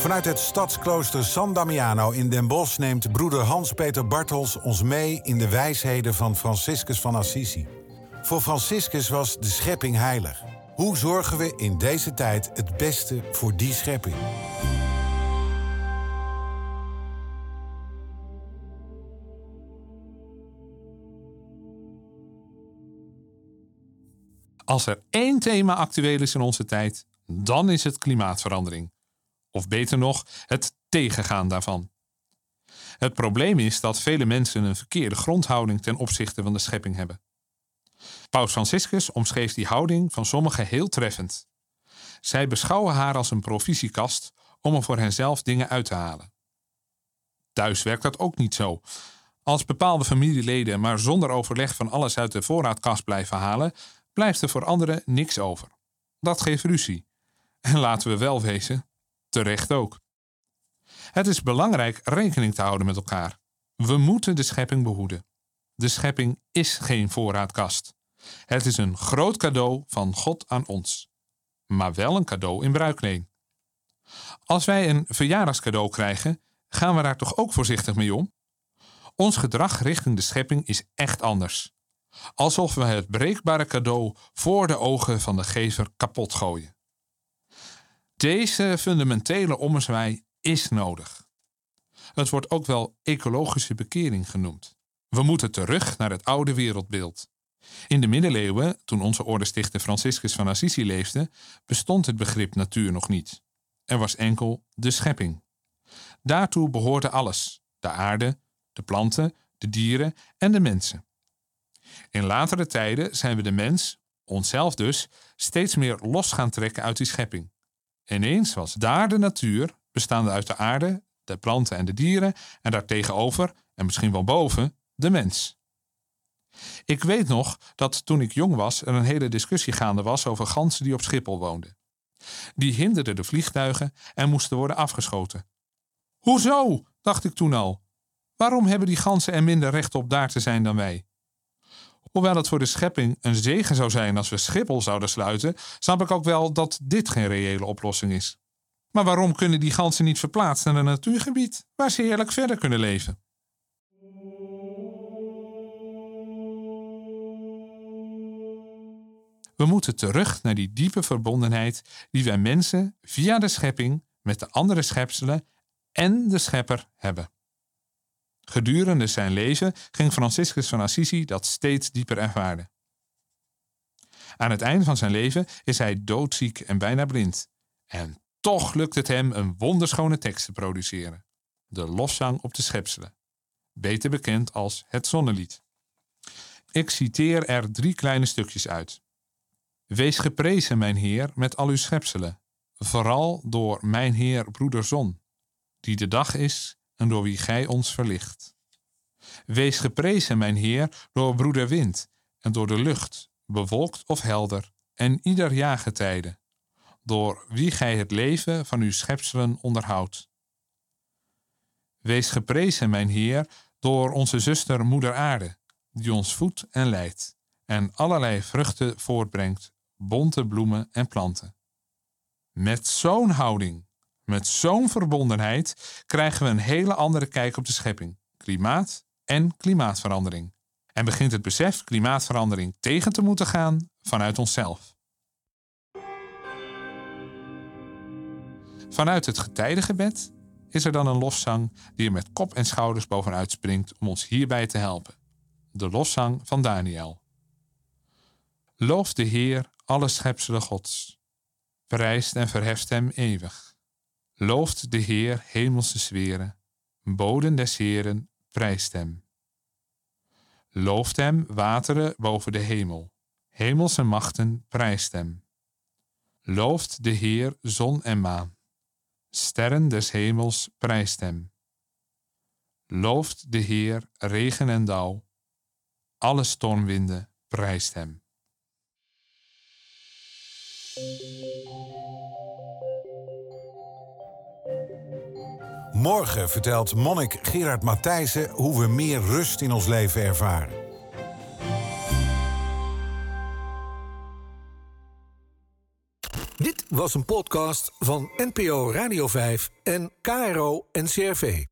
Vanuit het stadsklooster San Damiano in Den Bosch neemt broeder Hans-Peter Bartels ons mee in de wijsheden van Franciscus van Assisi. Voor Franciscus was de schepping heilig. Hoe zorgen we in deze tijd het beste voor die schepping? Als er één thema actueel is in onze tijd, dan is het klimaatverandering. Of beter nog, het tegengaan daarvan. Het probleem is dat vele mensen een verkeerde grondhouding ten opzichte van de schepping hebben. Paus Franciscus omschreef die houding van sommigen heel treffend. Zij beschouwen haar als een provisiekast om er voor henzelf dingen uit te halen. Thuis werkt dat ook niet zo. Als bepaalde familieleden maar zonder overleg van alles uit de voorraadkast blijven halen, blijft er voor anderen niks over. Dat geeft ruzie. En laten we wel wezen, terecht ook. Het is belangrijk rekening te houden met elkaar. We moeten de schepping behoeden. De schepping is geen voorraadkast. Het is een groot cadeau van God aan ons, maar wel een cadeau in bruikleen. Als wij een verjaardagscadeau krijgen, gaan we daar toch ook voorzichtig mee om? Ons gedrag richting de schepping is echt anders. Alsof we het breekbare cadeau voor de ogen van de gever kapot gooien. Deze fundamentele ommezwaai is nodig. Het wordt ook wel ecologische bekering genoemd. We moeten terug naar het oude wereldbeeld. In de middeleeuwen, toen onze ordestichter Franciscus van Assisi leefde, bestond het begrip natuur nog niet. Er was enkel de schepping. Daartoe behoorde alles: de aarde, de planten, de dieren en de mensen. In latere tijden zijn we de mens, onszelf dus, steeds meer los gaan trekken uit die schepping. Ineens was daar de natuur, bestaande uit de aarde, de planten en de dieren, en daartegenover, en misschien wel boven, de mens. Ik weet nog dat toen ik jong was er een hele discussie gaande was over ganzen die op Schiphol woonden. Die hinderden de vliegtuigen en moesten worden afgeschoten. Hoezo? dacht ik toen al. Waarom hebben die ganzen er minder recht op daar te zijn dan wij? Hoewel het voor de schepping een zegen zou zijn als we Schiphol zouden sluiten, snap ik ook wel dat dit geen reële oplossing is. Maar waarom kunnen die ganzen niet verplaatst naar een natuurgebied waar ze heerlijk verder kunnen leven? We moeten terug naar die diepe verbondenheid die wij mensen via de schepping met de andere schepselen en de schepper hebben. Gedurende zijn leven ging Franciscus van Assisi dat steeds dieper ervaren. Aan het einde van zijn leven is hij doodziek en bijna blind. En toch lukt het hem een wonderschone tekst te produceren. De lofzang op de schepselen, beter bekend als het zonnelied. Ik citeer er drie kleine stukjes uit. Wees geprezen, mijn Heer, met al uw schepselen, vooral door mijn Heer broeder Zon, die de dag is en door wie gij ons verlicht. Wees geprezen, mijn Heer, door broeder Wind en door de lucht, bewolkt of helder, en ieder jaargetijde, door wie gij het leven van uw schepselen onderhoudt. Wees geprezen, mijn Heer, door onze zuster Moeder Aarde, die ons voedt en leidt, en allerlei vruchten voortbrengt, bonte bloemen en planten. Met zo'n houding met zo'n verbondenheid krijgen we een hele andere kijk op de schepping, klimaat en klimaatverandering. En begint het besef klimaatverandering tegen te moeten gaan vanuit onszelf. Vanuit het getijdengebed is er dan een lofzang die er met kop en schouders bovenuit springt om ons hierbij te helpen. De lofzang van Daniel. Loof de Heer, alle schepselen Gods. Prijst en verheft hem eeuwig. Looft de Heer hemelse sferen, boden des Heeren, prijst hem. Looft hem wateren boven de hemel, hemelse machten, prijst hem. Looft de Heer zon en maan. Sterren des hemels prijst hem. Looft de Heer regen en dauw. Alle stormwinden prijst hem. Morgen vertelt monnik Gerard Matthijssen hoe we meer rust in ons leven ervaren. Dit was een podcast van NPO Radio 5 en KRO NCRV.